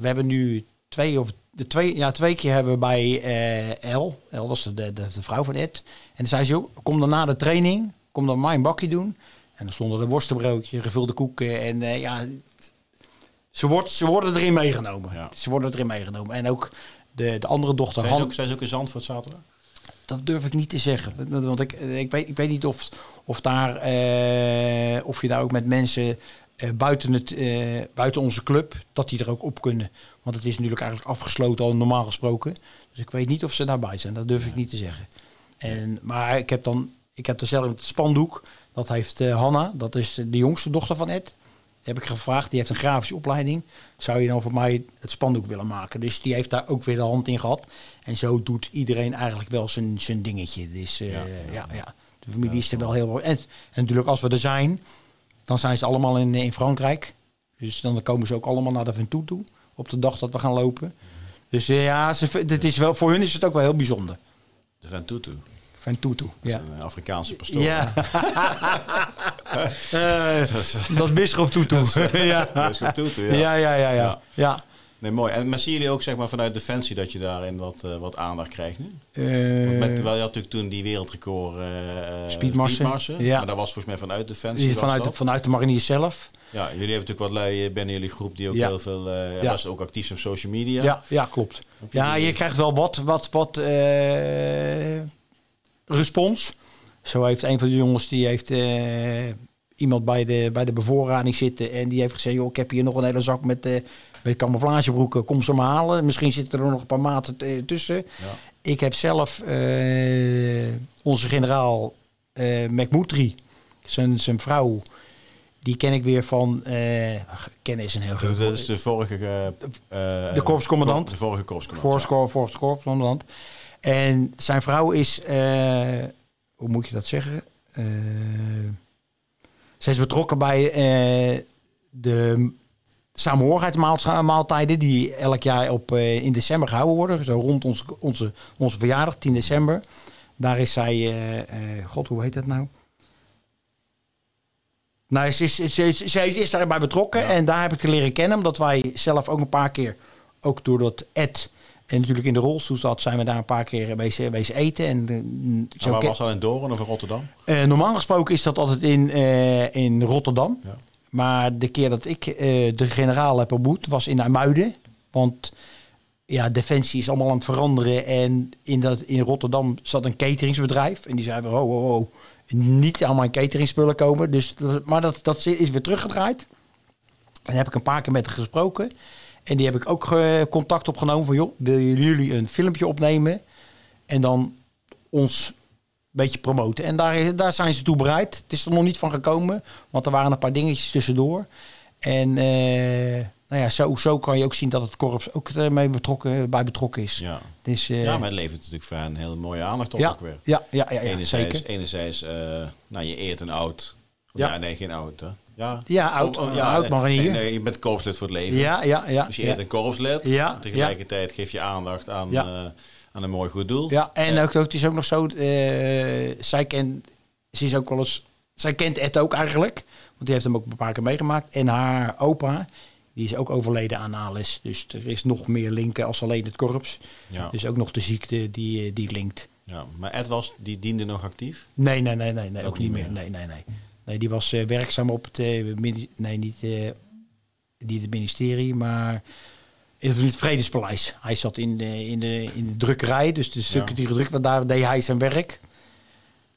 we hebben nu twee of de twee, ja, twee keer hebben we bij eh El, El dat is de, de, de vrouw van Ed. En dan zei ze, joh, kom dan na de training, kom dan een bakje doen. En dan stonden er worstenbroodje, gevulde koeken en eh, ja, ze, wordt, ze worden erin meegenomen. Ja. Ze worden erin meegenomen. En ook de, de andere dochter, Zijn ze, Han, ook, zijn ze ook in Zandvoort zaterdag? dat durf ik niet te zeggen. Want ik, ik, weet, ik weet niet of, of, daar, eh, of je daar ook met mensen eh, buiten, het, eh, buiten onze club, dat die er ook op kunnen. Want het is natuurlijk eigenlijk afgesloten al normaal gesproken. Dus ik weet niet of ze daarbij zijn. Dat durf ik niet te zeggen. En, maar ik heb dan, ik heb zelf het spandoek. Dat heeft eh, Hanna, dat is de jongste dochter van Ed. Heb ik gevraagd, die heeft een grafische opleiding. Zou je dan voor mij het spandoek willen maken? Dus die heeft daar ook weer de hand in gehad. En zo doet iedereen eigenlijk wel zijn, zijn dingetje. Dus eh, Ja, ja, de familie is er wel heel... En, en natuurlijk als we er zijn, dan zijn ze allemaal in, in Frankrijk. Dus dan komen ze ook allemaal naar de Ventoux toe. Op de dag dat we gaan lopen. Dus eh, ja, ze, dit is wel, voor hun is het ook wel heel bijzonder. De. Ventoux toe. Is Ja. een Afrikaanse pastoor. Ja. Eh, dat is Bisschop Tutu. ja. Goed Tutu, ja. Ja, ja, ja, ja. Ja. ja. Nee, mooi. En maar zien jullie ook zeg maar, vanuit Defensie dat je daarin wat, eh, wat aandacht krijgt nu? Eh, Want met, terwijl je had natuurlijk toen die wereldrecord eh eh, Speedmarsen. speedmarsen. Ja. Maar dat was volgens mij vanuit Defensie. die vanuit, de, vanuit de mariniers zelf. Ja, jullie hebben natuurlijk wat lui eh, binnen jullie groep die ook Ja. heel veel... eh Ja. was ook actief op social media. Ja, ja, klopt. Ja, je krijgt wel wat, wat, wat eh, respons. Zo heeft een van de jongens die heeft eh, iemand bij de, bij de bevoorrading zitten en die heeft gezegd, joh, ik heb hier nog een hele zak met, eh met camouflagebroeken, kom ze maar halen. Misschien zitten er nog een paar maten t- tussen. Ja. Ik heb zelf eh, onze generaal eh McMoutry, zijn, zijn vrouw, die ken ik weer van, eh ach, kennen is een heel groot Dat is de vorige... eh, eh, De korpscommandant. De vorige korpscommandant. Voor korpscommandant. En zijn vrouw is, eh, hoe moet je dat zeggen? Eh ze is betrokken bij eh, de samenhorigheidsmaaltijden die elk jaar op, in december gehouden worden. Zo rond onze, onze, onze verjaardag, 10 december. Daar is zij, god hoe heet dat nou? Nou, ze is, ze, ze, ze is daarbij betrokken Ja. en daar heb ik haar leren kennen. Omdat wij zelf ook een paar keer, ook door dat Ed en natuurlijk in de rolstoel zat, zijn we daar een paar keer wezen eten. En, eh, En zo waar was dat in Doorn of in Rotterdam? eh, normaal gesproken is dat altijd in, eh, in Rotterdam. Ja. Maar de keer dat ik de generaal heb ontmoet, was in Amuiden. Want ja, Defensie is allemaal aan het veranderen. En in, dat, in Rotterdam zat een cateringsbedrijf. En die zei van, ho, ho, ho, niet aan mijn cateringspullen komen. Dus, maar dat, dat is weer teruggedraaid. En heb ik een paar keer met haar gesproken. En die heb ik ook eh, contact opgenomen van, joh, willen jullie een filmpje opnemen? En dan ons een beetje promoten. En daar, daar zijn ze toe bereid. Het is er nog niet van gekomen, want er waren een paar dingetjes tussendoor. En eh, nou ja, zo, zo kan je ook zien dat het korps ook ermee betrokken, bij betrokken is. Ja. Dus, eh, ja, maar het levert natuurlijk hen een hele mooie aandacht op ja, ook weer. ja, ja, ja, ja, enerzijds, zeker. enerzijds eh, nou, je eert een oud. Ja. Ja. nee, geen oud. Hè? Ja, Ja, oud- oud marinier. Nee, nee, je bent korpslid voor het leven. Ja, ja, ja. Dus je ja. eert een korpslid. Ja, Tegelijkertijd geef je aandacht aan, Ja. eh, aan een mooi goed doel. Ja, en Eh, ook, het is ook nog zo, eh, zij, kent, ze is ook wel eens, zij kent Ed ook eigenlijk, want die heeft hem ook een paar keer meegemaakt. En haar opa, die is ook overleden aan ALS. Dus er is nog meer linken als alleen het korps. ja, Dus ook nog de ziekte die, die linkt. ja. Maar Ed was, die diende nog actief? Nee, nee, nee, nee, nee ook, niet meer. meer. Nee, nee, nee. Nee, die was eh, werkzaam op het, eh, nee, niet, eh, niet het ministerie, maar in het Vredespaleis. Hij zat in de, in de, in de drukkerij, dus de stukken die gedrukt werden, daar deed hij zijn werk.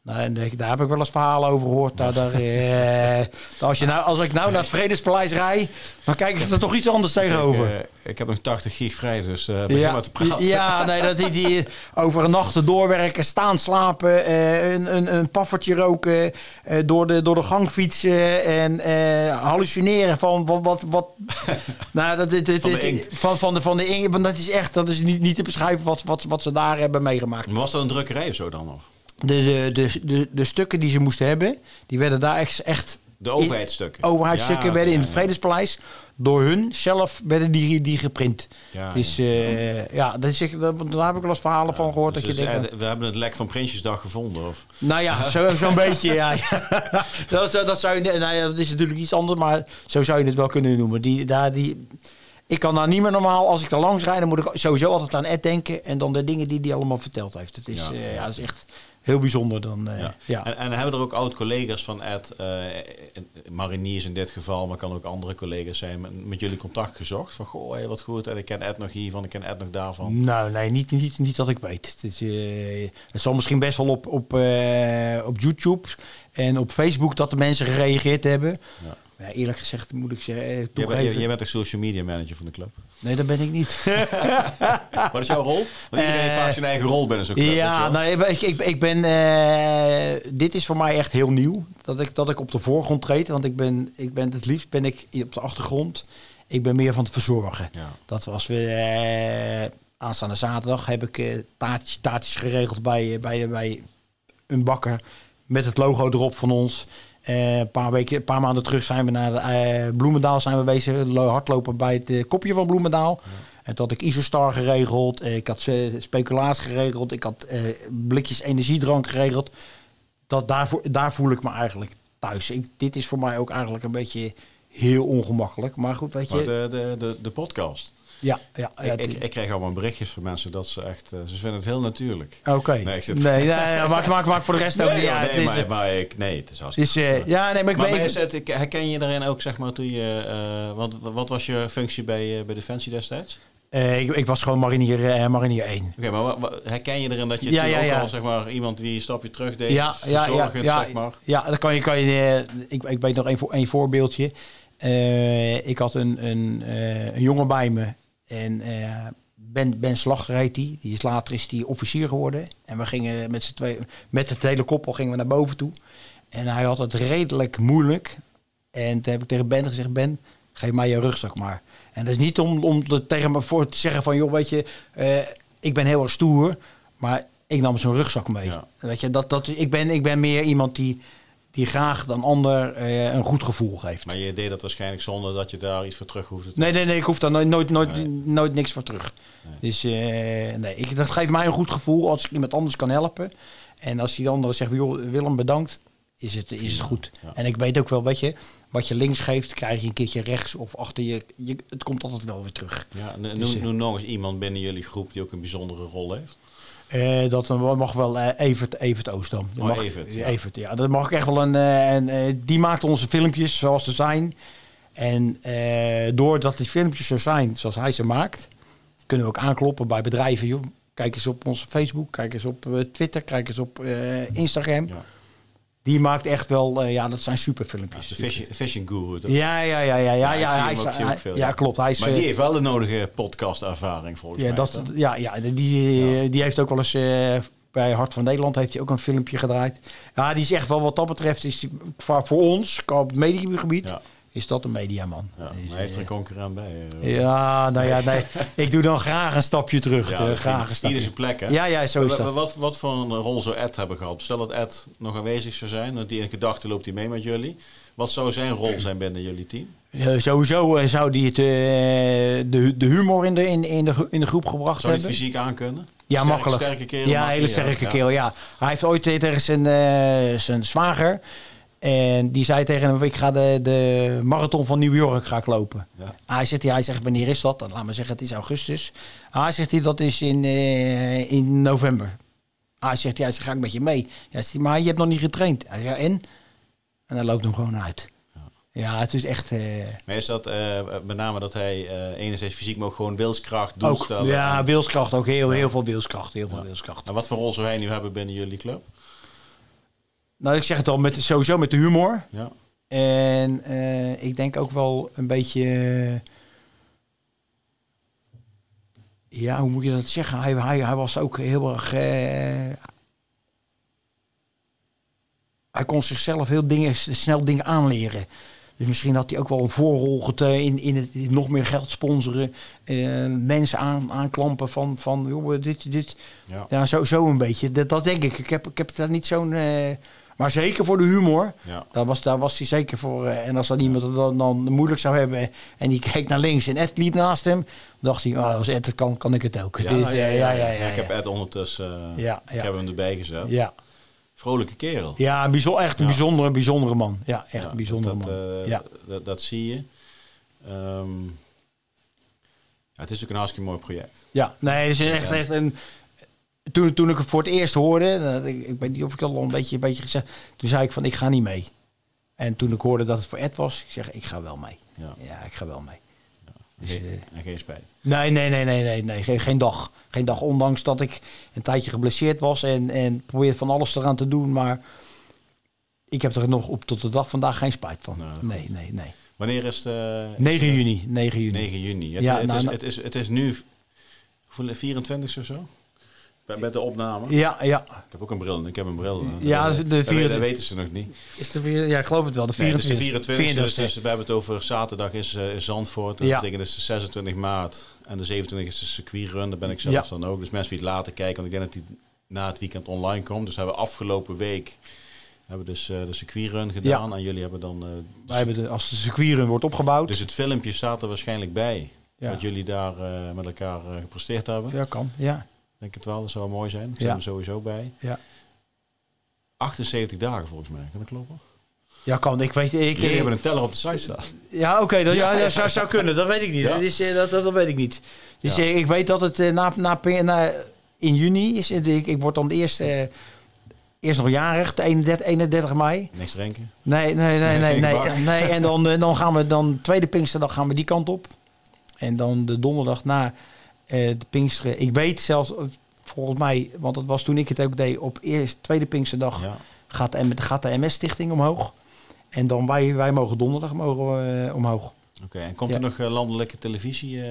Nou, en daar- heb ik wel eens verhalen over gehoord. Nou, daar, eh, als, je nou, als ik nou naar het Vredespaleis rijd, dan kijk ik er toch iets anders tegenover. Ik, eh, ik heb nog 80 gig vrij, dus eh begin maar te praten. ja, nee, dat die, die over een nacht doorwerken, staan slapen, eh, een, een, een paffertje roken, eh, door, de, door de gang fietsen en eh, hallucineren van wat. wat, wat nou, dat, dit, dit, Van de. Van, van, de, van de inkt. Want dat is echt, dat is niet, niet te beschrijven wat, wat, wat ze daar hebben meegemaakt. Maar was dat een drukkerij of zo dan? Of? De, de, de, de, stukken die ze moesten hebben, die werden daar echt, echt De overheidsstukken? overheidsstukken Ja, werden in het. Vredespaleis door hun zelf werden die, die geprint. Ja, dus ja. eh, ja, dat is, echt- daar heb ik wel eens verhalen van gehoord. Dus dat je dus, denkt, eh, we hebben het lek van Prinsjesdag gevonden. Of? nou ja, zo- zo'n beetje. Ja, dat, dat, zou je, nou ja, dat is natuurlijk iets anders, maar zo zou je het wel kunnen noemen. Die, daar, die, ik kan daar niet meer normaal, als ik er langs rijd, dan moet ik sowieso altijd aan Ed denken. En dan de dingen die hij allemaal verteld heeft. Het is, Ja. ja. ja, dat is echt heel bijzonder. Dan, eh, Ja. ja. En, en hebben er ook oud-collega's van Ed, eh, mariniers in dit geval, maar kan ook andere collega's zijn, met, met jullie contact gezocht? Van, goh, hey, wat goed, en ik ken Ed nog hiervan, ik ken Ed nog daarvan. Nou, nee, niet, niet, niet dat ik weet. Het, is, het zal misschien best wel op, op, op YouTube en op Facebook dat de mensen gereageerd hebben. Ja. Ja, eerlijk gezegd moet ik zeggen, eh, Jij, toegeven. bent- jij- jij bent de social media manager van de club. Nee, dat ben ik niet. Wat is jouw rol? Want iedereen heeft Eh, vaak zijn eigen rol binnen zo'n club. Ja, nou, ik, ik, ik ben. eh, dit is voor mij echt heel nieuw. Dat ik, dat ik op de voorgrond treed. Want ik ben, ik ben het liefst ben ik op de achtergrond. Ik ben meer van het verzorgen. Ja. Dat was we. aanstaande zaterdag heb ik taartjes, taartjes geregeld bij, bij, bij een bakker. Met het logo erop van ons. Eh, een paar, weken, een paar maanden terug zijn we naar eh, Bloemendaal zijn we bezig. lo- Hardlopen bij het eh, kopje van Bloemendaal. En toen had ik Isostar geregeld. Ik had speculaas geregeld. Ik had blikjes energiedrank geregeld. Dat, daar, daar voel ik me eigenlijk thuis. Ik, dit is voor mij ook eigenlijk een beetje heel ongemakkelijk. Maar goed, weet je. Maar de, de, de, de podcast. Ja, ja, ja, ik, ik, krijg allemaal berichtjes van mensen dat ze echt... eh, ze vinden het heel natuurlijk. Oké. Nee, Nee, ik zit- nee, ja, maakt, maakt, maakt voor de rest ook niet joh, uit. nee, Het is, maar, eh, maar ik, nee, het is hartstikke... is, eh, ja, nee, maar ik maar ben... maar ik- is het, ik- herken je daarin ook, zeg maar, toen je... want wat was je functie bij, bij Defensie destijds? ik, ik was gewoon marinier, eh, marinier 1. Oké, maar herken je erin dat je Ja, toen ja, ook ja. al, zeg maar, iemand die een stapje terug deed, Ja, ja, ja, zeg maar? ja, dat kan je. Kan je ik, ik weet nog een, voor- een voorbeeldje. Ik had een, een, een jongen bij me. En eh, Ben, ben Slachter heet die. Die is later is die officier geworden. En we gingen met z'n twee, met het hele koppel gingen we naar boven toe. En hij had het redelijk moeilijk. En toen heb ik tegen Ben gezegd: Ben, geef mij je rugzak maar. En dat is niet om, om er tegen me voor te zeggen van, joh, weet je, eh, ik ben heel erg stoer, maar ik nam zo'n rugzak mee. Ja. Weet je, dat, dat, ik, ben, ik ben meer iemand die, die graag een ander eh, een goed gevoel geeft. Maar je deed dat waarschijnlijk zonder dat je daar iets voor terug hoefde te Nee, nee, nee, ik hoef daar nooit, nooit, nooit, Nee. nooit niks voor terug. Dus eh, nee, ik, dat geeft mij een goed gevoel als ik iemand anders kan helpen. En als die andere zegt, joh, Willem bedankt, is het, is het goed. Ja. En ik weet ook wel, weet je, wat je links geeft, krijg je een keertje rechts of achter je. je het komt altijd wel weer terug. Ja, Dus, noem, eh, noem nog eens iemand binnen jullie groep die ook een bijzondere rol heeft. Eh, dat mag wel eh, Evert, Evert Oostdam. Oh, mag, Evert, ja. ja. Evert, ja. Dat mag ik echt wel een... eh, en, die maakt onze filmpjes zoals ze zijn. En doordat die filmpjes zo zijn zoals hij ze maakt... kunnen we ook aankloppen bij bedrijven. Joh. Kijk eens op onze Facebook, kijk eens op Twitter, kijk eens op Instagram. Ja. Die maakt echt wel... eh, ja, dat zijn super filmpjes. de fishing guru. toch? Ja, ja, ja, ja, ja, ja, hij is- veel, ja, klopt. Hij is, Maar eh, die heeft wel de nodige podcastervaring volgens Ja, mij. dat, ja, ja die, die heeft ook wel eens eh, bij Hart van Nederland heeft hij ook een filmpje gedraaid. Ja, die is echt wel wat dat betreft, is die, voor, ons, op het mediagebied, Ja. Is dat een mediaman. Ja, Dus, maar hij heeft er een eh, concurrent bij. eh. ja, nou ja, nee, ik doe dan graag een stapje terug. Ja, eh, dat graag een stapje. ieder zijn plek, hè? Ja, ja, zo is dat. Wat, wat voor een rol zou Ed hebben gehad? Stel dat Ed nog aanwezig zou zijn, want die in gedachten loopt hij mee met jullie. Wat zou zijn rol zijn binnen jullie team? Sowieso zou die het, de, de humor in de, in, in, de, in de groep gebracht Zou hebben. het fysiek aankunnen? Ja, Sterk- makkelijk. Sterke kerel. ja, hele sterke ja. kerel. Ja. Hij heeft ooit tegen zijn, zijn zwager. En die zei tegen hem: Ik ga de, de marathon van New York ga ik lopen. Ja. Hij zegt, ja, hij zegt: Wanneer is dat? Dan laat me zeggen: Het is augustus. Hij zegt: hij, Dat is in, eh, in november. Hij zegt: Ja, hij zegt, ga ik met je mee? Ja, zegt hij, maar je hebt nog niet getraind. Hij zegt: ja, En? En dan loopt hem gewoon uit. Ja, het is echt. eh, Maar is dat eh, met name dat hij enerzijds fysiek, maar ook gewoon wilskracht, ook, doelstellen? ja, en- wilskracht ook. Heel, heel veel wilskracht. Heel veel wilskracht. En wat voor rol zou hij nu hebben binnen jullie club? Nou, ik zeg het al, met, sowieso met de humor. Ja. En eh, ik denk ook wel een beetje. eh, ja, hoe moet je dat zeggen? Hij, hij, hij was ook heel erg. eh, hij kon zichzelf heel dingen, snel dingen aanleren. Dus misschien had hij ook wel een voorrol in, in het in nog meer geld sponsoren. mensen aan, aanklampen van, van jongen, dit, dit. Ja. Ja, zo, zo een beetje. Dat, dat denk ik. Ik heb, ik heb daar niet zo'n. Maar zeker voor de humor. Ja. Daar was, daar was hij zeker voor. eh, en als dan iemand dan, dan moeilijk zou hebben en die keek naar links en Ed liep naast hem, dacht hij, oh, als Ed het kan, kan ik het ook. Ja, Dus, eh, ja, ja, ja, Ik heb. Ed ondertussen, eh, Ja, ik heb hem erbij gezet. Ja, Vrolijke kerel. ja bijzonder, echt een bijzondere, bijzondere man. Ja, echt een bijzondere dat, man. ja. dat, dat zie je. Ja, het is ook een hartstikke mooi project. ja, nee, het is echt, echt een... Toen, toen ik het voor het eerst hoorde, dat- ik, ik weet niet of ik dat al een beetje, een beetje gezegd, toen zei ik van, ik ga niet mee. En toen ik hoorde dat het voor Ed was, ik zeg, ik ga wel mee. Ja. Ja, ik ga wel mee. Dus, Geen- eh, en geen spijt. Nee, nee, nee, nee, nee, nee. Geen, geen dag. Geen dag, ondanks dat ik een tijdje geblesseerd was en, en probeerde van alles eraan te doen. Maar ik heb er nog op tot de dag vandaag geen spijt van. Nou, nee, nee, nee. Wanneer is het? 9 juni. 9 juni. 9 juni. Het, Ja, het, nou, is, nou- het, is, het is nu hoeveel, 24 of zo? Bij, de opname. Ja, ja. Ik heb ook een bril. Ik heb een bril. Ja, de dat, vierde- dat weten ze nog niet. Is de vier, ja, ik geloof het wel. De Nee, het is 24. de 24 dus, 24e. dus we hebben het over zaterdag is, eh, is Zandvoort. En Ja. Dat betekent dus de 26 maart. En de 27 is de circuitrun. Daar ben ik zelf Ja. dan ook. Dus mensen die het later kijken. Want ik denk dat die na het weekend online komt. Dus we hebben afgelopen week hebben we dus eh, de circuitrun gedaan. En jullie hebben dan... eh, Wij hebben de, als de circuitrun wordt opgebouwd. dus het filmpje staat er waarschijnlijk bij. Ja. Wat jullie daar met elkaar gepresteerd hebben. ja, kan. Ja. Denk het wel. Dat zou mooi zijn. Ja. zijn er sowieso bij. Ja. 78 dagen volgens mij. Kan dat kloppen? ja, kan. Ik weet... Ik, Jullie hebben een teller op de site staan. Ja, oké, dat ja, zou, zou kunnen. Dat weet ik niet. Dat, is, eh, dat, dat, dat weet ik niet. Dus eh, ik weet dat het eh, na, na, na, in juni is. Ik, ik word dan eerst, eh, eerst nog jarig, de 31, 31 mei. Niks drinken. Nee, nee, nee, nee. Nee, bak. nee. En dan, dan gaan we dan, tweede Pinksterdag gaan we die kant op. En dan de donderdag na de Pinksteren. Ik weet zelfs, eh, volgens mij, want dat was toen ik het ook deed, op eerst, tweede Pinksterdag Ja. gaat, de, gaat de MS-stichting omhoog. En dan wij, wij mogen donderdag mogen we, eh, omhoog. Oké, en komt Ja. er nog eh, landelijke televisie? eh,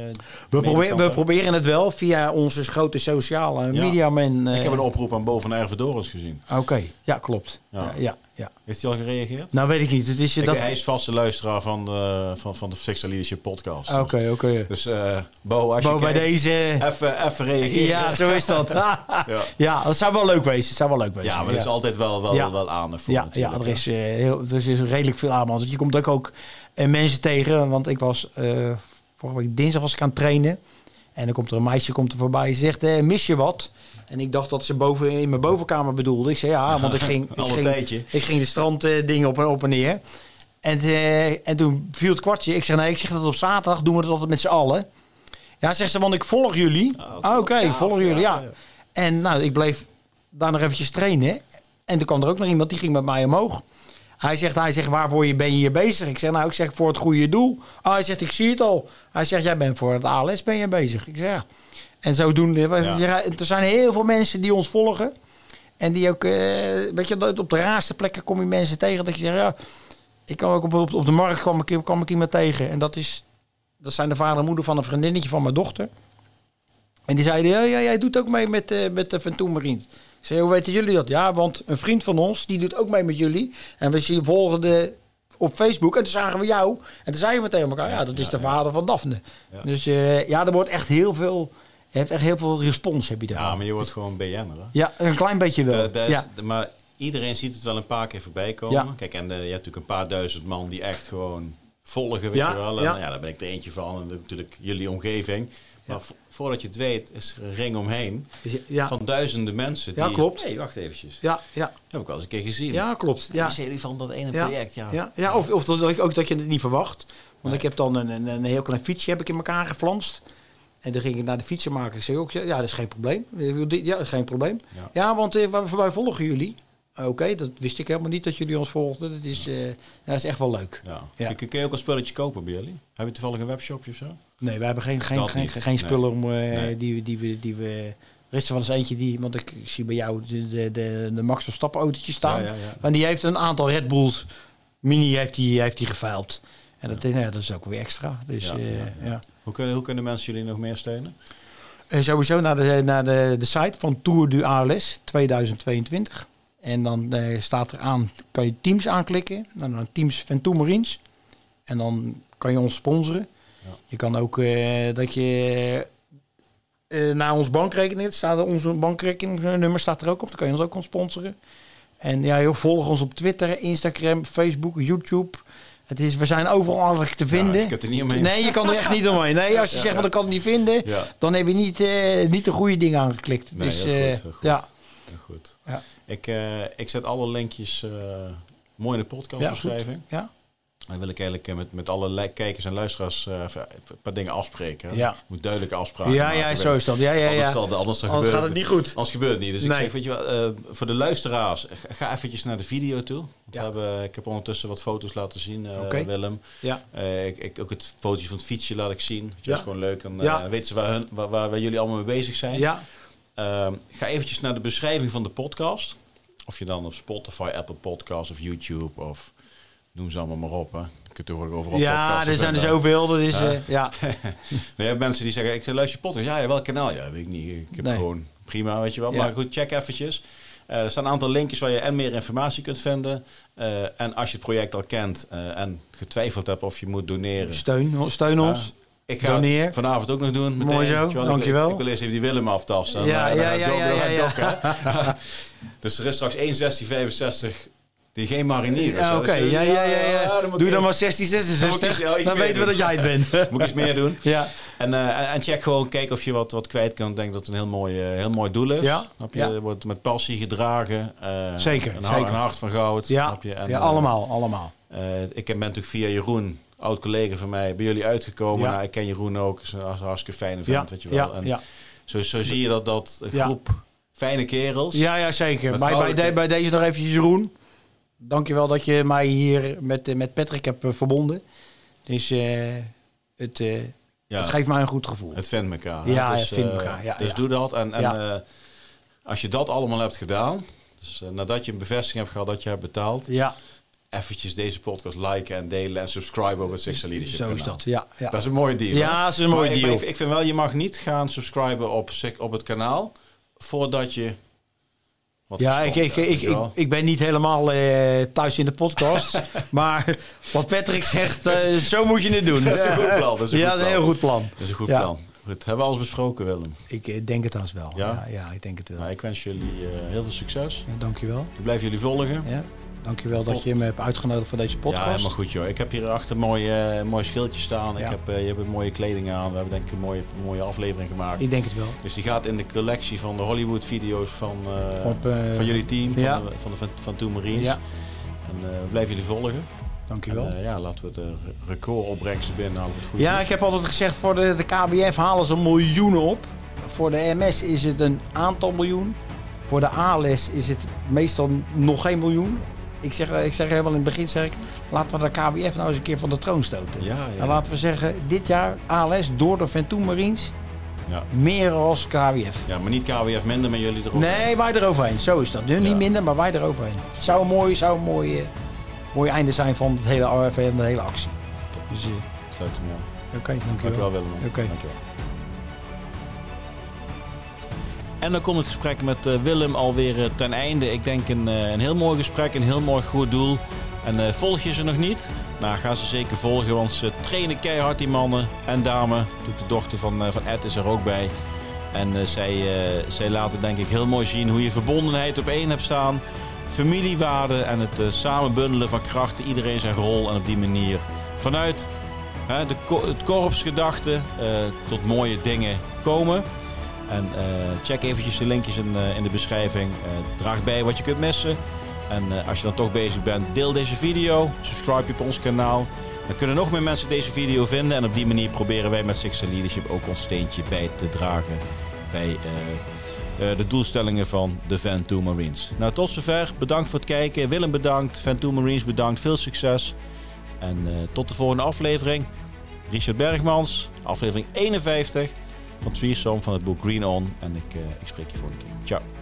We, proberen, we proberen het wel via onze grote sociale Ja. eh, Ik heb een oproep aan Bo van Ervedorens gezien. Oké, ja, klopt. Ja. Ja. Ja, Heeft hij al gereageerd? Nou, weet ik niet. Het is, Ik- dat... Hij is vaste luisteraar van de, van, van de Leadership podcast. Oké, oké. Dus eh, Bo, als Bo, je bij kijkt, deze... Even, even reageren. Ja, zo is dat. Ja. ja, dat zou wel leuk wezen. Het zou wel leuk wezen. Ja, maar er is altijd wel, wel, Ja. wel aandacht voor ja, ja, er is, eh, heel, er is redelijk veel aanbod. Want je komt ook, ook eh, mensen tegen. Want ik was vorige week dinsdag was ik aan het trainen. En dan komt er een meisje komt er voorbij. Ze zegt, eh, mis je wat? En ik dacht dat ze boven in mijn bovenkamer bedoelde. Ik zei ja, want ik ging, ik ging, tijdje. ik ging de stranddingen op, en- op en neer. En, eh, en toen viel het kwartje. Ik zeg nee, ik zeg dat op zaterdag doen we het altijd met z'n allen. Ja, zegt ze, want ik volg jullie. Ah, Ah, Oké, ik ja, volg jullie, ja. En nou, ik bleef daar nog eventjes trainen. En toen kwam er ook nog iemand, die ging met mij omhoog. Hij zegt, hij zegt, waarvoor je ben je hier bezig? Ik zeg, nou, ik zeg voor het goede doel. Ah, hij zegt, ik zie het al. Hij zegt, jij bent voor het ALS ben je bezig. Ik zeg, ja. En zodoende, Ja. er zijn heel veel mensen die ons volgen. En die ook, eh, weet je, op de raarste plekken kom je mensen tegen. Dat je zegt, ja, ik kwam ook op, op, op de markt kwam ik, kwam ik iemand tegen. En dat, is, dat zijn de vader en moeder van een vriendinnetje van mijn dochter. En die zeiden, ja, ja jij doet ook mee met, eh met de Ventoon Marines. Ik zei, hoe weten jullie dat? Ja, want een vriend van ons, die doet ook mee met jullie. En we zien volgen de op Facebook. En toen zagen we jou. En toen zeiden we tegen elkaar, ja, dat is de vader van Daphne. Dus eh, ja, er wordt echt heel veel... Je hebt echt heel veel respons, heb je ervan. Ja, maar je wordt gewoon BN'er. Ja, een klein beetje wel. Ja. Maar iedereen ziet het wel een paar keer voorbij komen. Ja. Kijk, en de, je hebt natuurlijk een paar duizend man die echt gewoon volgen, weet Ja, je wel. En ja. ja. daar ben ik er eentje van. En natuurlijk jullie omgeving. Maar Ja. vo- voordat je het weet, is er een ring omheen Dus ja, van duizenden mensen. Ja, die, klopt. hey, wacht eventjes. ja, ja, Dat heb ik wel eens een keer gezien. ja, klopt. Ja. Die serie van dat ene Ja, project, ja. Ja, ja of, of dat, ook dat je het niet verwacht. Want Nee. ik heb dan een, een, een heel klein fietsje heb ik in elkaar geflanst. En dan ging ik naar de fietsenmaker. Ik zei ook, ja, dat is geen probleem. Ja, dat is geen probleem. Ja. Ja, want eh, wij, volgen jullie. Oké, dat wist ik helemaal niet dat jullie ons volgden. Dat is, eh, dat is echt wel leuk. Ja. Ja. Kun, kun je ook een spulletje kopen bij jullie? Heb je toevallig een webshopje of zo? Nee, wij hebben geen, geen, geen, geen spullen om, eh, Nee. die, we- die, we, die we... Er is er wel eens eentje die, want ik, zie bij jou de, de, de, de Max Verstappen autootjes staan. Ja, ja, ja. Maar die heeft een aantal Red Bulls Mini heeft die, heeft die geveild. En dat, ja. dat is ook weer extra. Dus Ja, eh, ja. Hoe, kunnen, hoe kunnen mensen jullie nog meer steunen? En sowieso naar de, naar de, de site van Tour du ALS 2022. En dan eh, staat er aan, kan je teams aanklikken. En dan teams Ventoux Marines. En dan kan je ons sponsoren. Ja. Je kan ook eh, dat je eh, naar ons bankrekening, staat er, onze bankrekeningnummer staat er ook op. Dan kan je ons ook ons sponsoren. En ja, joh, volg ons op Twitter, Instagram, Facebook, YouTube. Het is, we zijn overal eigenlijk te vinden. je kunt er niet omheen. Nee, je kan er echt niet omheen. Nee, als je Ja, zegt, ja. van ik kan het niet vinden, Ja. dan heb je niet, eh, niet de goede dingen aangeklikt. Nee, dus, heel goed, eh, heel goed. Ja, Heel goed. Ja. Ik, eh, ik zet alle linkjes mooi in de ja, podcastbeschrijving. Ja. Dan wil ik eigenlijk eh, met, met alle kijkers en luisteraars eh, een paar dingen afspreken. Ja. Je moet duidelijke afspraken Ja, maken. ja, zo is dat. Ja, ja, Anders, ja. zal, de- anders, dan Anders gaat het niet goed. Anders gebeurt het niet. Dus ik zeg, weet je wel, eh, voor de luisteraars, ga- eventjes naar de video toe. Want we hebben, ik heb ondertussen wat foto's laten zien, eh, Oké. Willem. Ja. Eh, ik, ik, ook het fotootje van het fietsje laat ik zien. Dat Ja. is gewoon leuk. En Ja. eh, weten ze waar, hun, waar, waar, waar jullie allemaal mee bezig zijn. Ja. Ehm, ga eventjes naar de beschrijving van de podcast. of je dan op Spotify, Apple Podcasts of YouTube of noem ze allemaal maar op. Hè. Je kunt er overal Ja, er zijn er zoveel. Dat is, eh, ja. Je hebt mensen die zeggen, ik luister je podcast. Ja, ja, welk kanaal? Ja, weet ik niet. Ik heb Nee. gewoon prima, weet je wel. Ja. Maar goed, check eventjes. Eh, er staan een aantal linkjes waar je en meer informatie kunt vinden. Eh, en als je het project al kent eh, en getwijfeld hebt of je moet doneren. Steun, steun ons. Ik ga Doneer. vanavond ook nog doen. Meteen, Mooi zo, Weet je wel, ik- dankjewel. Ik, wil eerst even die Willem aftasten. Ja, En, ja, eh, ja, ja, dus er is straks 1,1665 die geen marinier. Ja, Oké, eh, ja, ja, ja. ja. Doe dan maar 16, Dan moet 66. ik iets- ja, iets Dan meer weten we dat jij het bent. Moet ik iets meer doen. ja. En, eh, en- en check gewoon, kijk of je wat, wat kwijt kan. Ik denk dat het een heel mooi, eh, heel mooi doel is. Ja, je? Wordt met passie gedragen. Zeker, Een, hart- zeker. een hart van goud. Ja, snap je? En, ja allemaal, allemaal. ik ben natuurlijk via Jeroen, oud collega van mij, bij jullie uitgekomen. Ja. Nou, ik ken Jeroen ook. Is een hartstikke fijne Ja, vent, weet je wel. ja, en ja. Zo, zo zie je dat, dat groep fijne kerels... Ja, ja, zeker. Maar bij, de- bij deze nog even Jeroen. Dankjewel dat je mij hier met, eh, met Patrick hebt eh, verbonden. Dus eh, het, het geeft mij een goed gevoel. het vindt elkaar. Ja, dus, het vindt elkaar, ja, dus doe dat. En, en als je dat allemaal hebt gedaan... Dus nadat je een bevestiging hebt gehad dat je hebt betaald... Ja, eventjes deze podcast liken en delen en subscriben op het Sixer Leadership zo is kanaal. dat. Ja, ja. Dat is een mooie deal. Ja, dat is een mooie Maar deal. Ik, ik vind wel, je mag niet gaan subscriben op, op het kanaal voordat je... Wat Ja, ik, ik, ik, ik, ben niet helemaal eh, thuis in de podcast. maar wat Patrick zegt, eh, zo moet je het doen. Dat is een goed plan, dat is een ja, goed dat is een heel goed plan. Dat is een goed Ja. plan. Goed, hebben we alles besproken, Willem. Ik eh, denk het haast wel. Ja? Ja, ja, ik denk het wel. Nou, ik wens jullie heel veel succes. Ja, dankjewel. Ik blijf jullie volgen. Ja, dankjewel dat je me hebt uitgenodigd voor deze podcast. Ja, helemaal goed joh. Ik heb hier achter mooi, eh mooi schildje staan. Ja. Ik heb, eh, je hebt een mooie kleding aan. We hebben denk ik een mooie, mooie aflevering gemaakt. Ik denk het wel. Dus die gaat in de collectie van de Hollywood video's van, eh, Van, van jullie team, ja. van, de, van de Van, van Two Marines. Ja, En we blijven jullie volgen. dankjewel. En, ja, laten we de re- recordopbrengsten binnenhalen. goed Ja, ik heb altijd gezegd, voor de, de KBF halen ze miljoenen op. Voor de MS is het een aantal miljoen. Voor de ALS is het meestal nog geen miljoen. Ik zeg, ik zeg helemaal in het begin, zeg ik, laten we de KBF nou eens een keer van de troon stoten. Ja, ja. En laten we zeggen, dit jaar ALS door de Ventoon Marines Ja. meer als KBF. ja, maar niet KWF minder, maar jullie erop. Nee, wij eroverheen. Zo is dat. Nu niet minder, maar wij eroverheen. Het zou een mooi, zou een mooi, eh, mooi einde zijn van, het hele, van de hele actie. Dus, eh, Sluit hem aan. oké, dankjewel. Dankjewel Willem. Oké. Dankjewel. En dan komt het gesprek met eh, Willem alweer eh, ten einde. Ik denk een, eh, een heel mooi gesprek, een heel mooi goed doel. En volg je ze nog niet? Nou, ga ze zeker volgen, want ze trainen keihard die mannen en dame. Doet de dochter van, van Ed is er ook bij. En zij, zij laten denk ik heel mooi zien hoe je verbondenheid op één hebt staan. Familiewaarden en het samenbundelen van krachten, iedereen zijn rol. En op die manier vanuit de, het korpsgedachte tot mooie dingen komen. En eh, check eventjes de linkjes in, eh, in de beschrijving. Eh, draag bij wat je kunt missen. En als je dan toch bezig bent, deel deze video. Subscribe je op ons kanaal. Dan kunnen nog meer mensen deze video vinden. En op die manier proberen wij met Sixer Leadership ook ons steentje bij te dragen. Bij de doelstellingen van de Van Marines. Nou, tot zover. Bedankt voor het kijken. Willem bedankt. Van Marines bedankt. Veel succes. En tot de volgende aflevering. Richard Bergmans, aflevering 51 van Threesome van het boek Green On. En ik, eh, ik spreek je volgende keer. Ciao.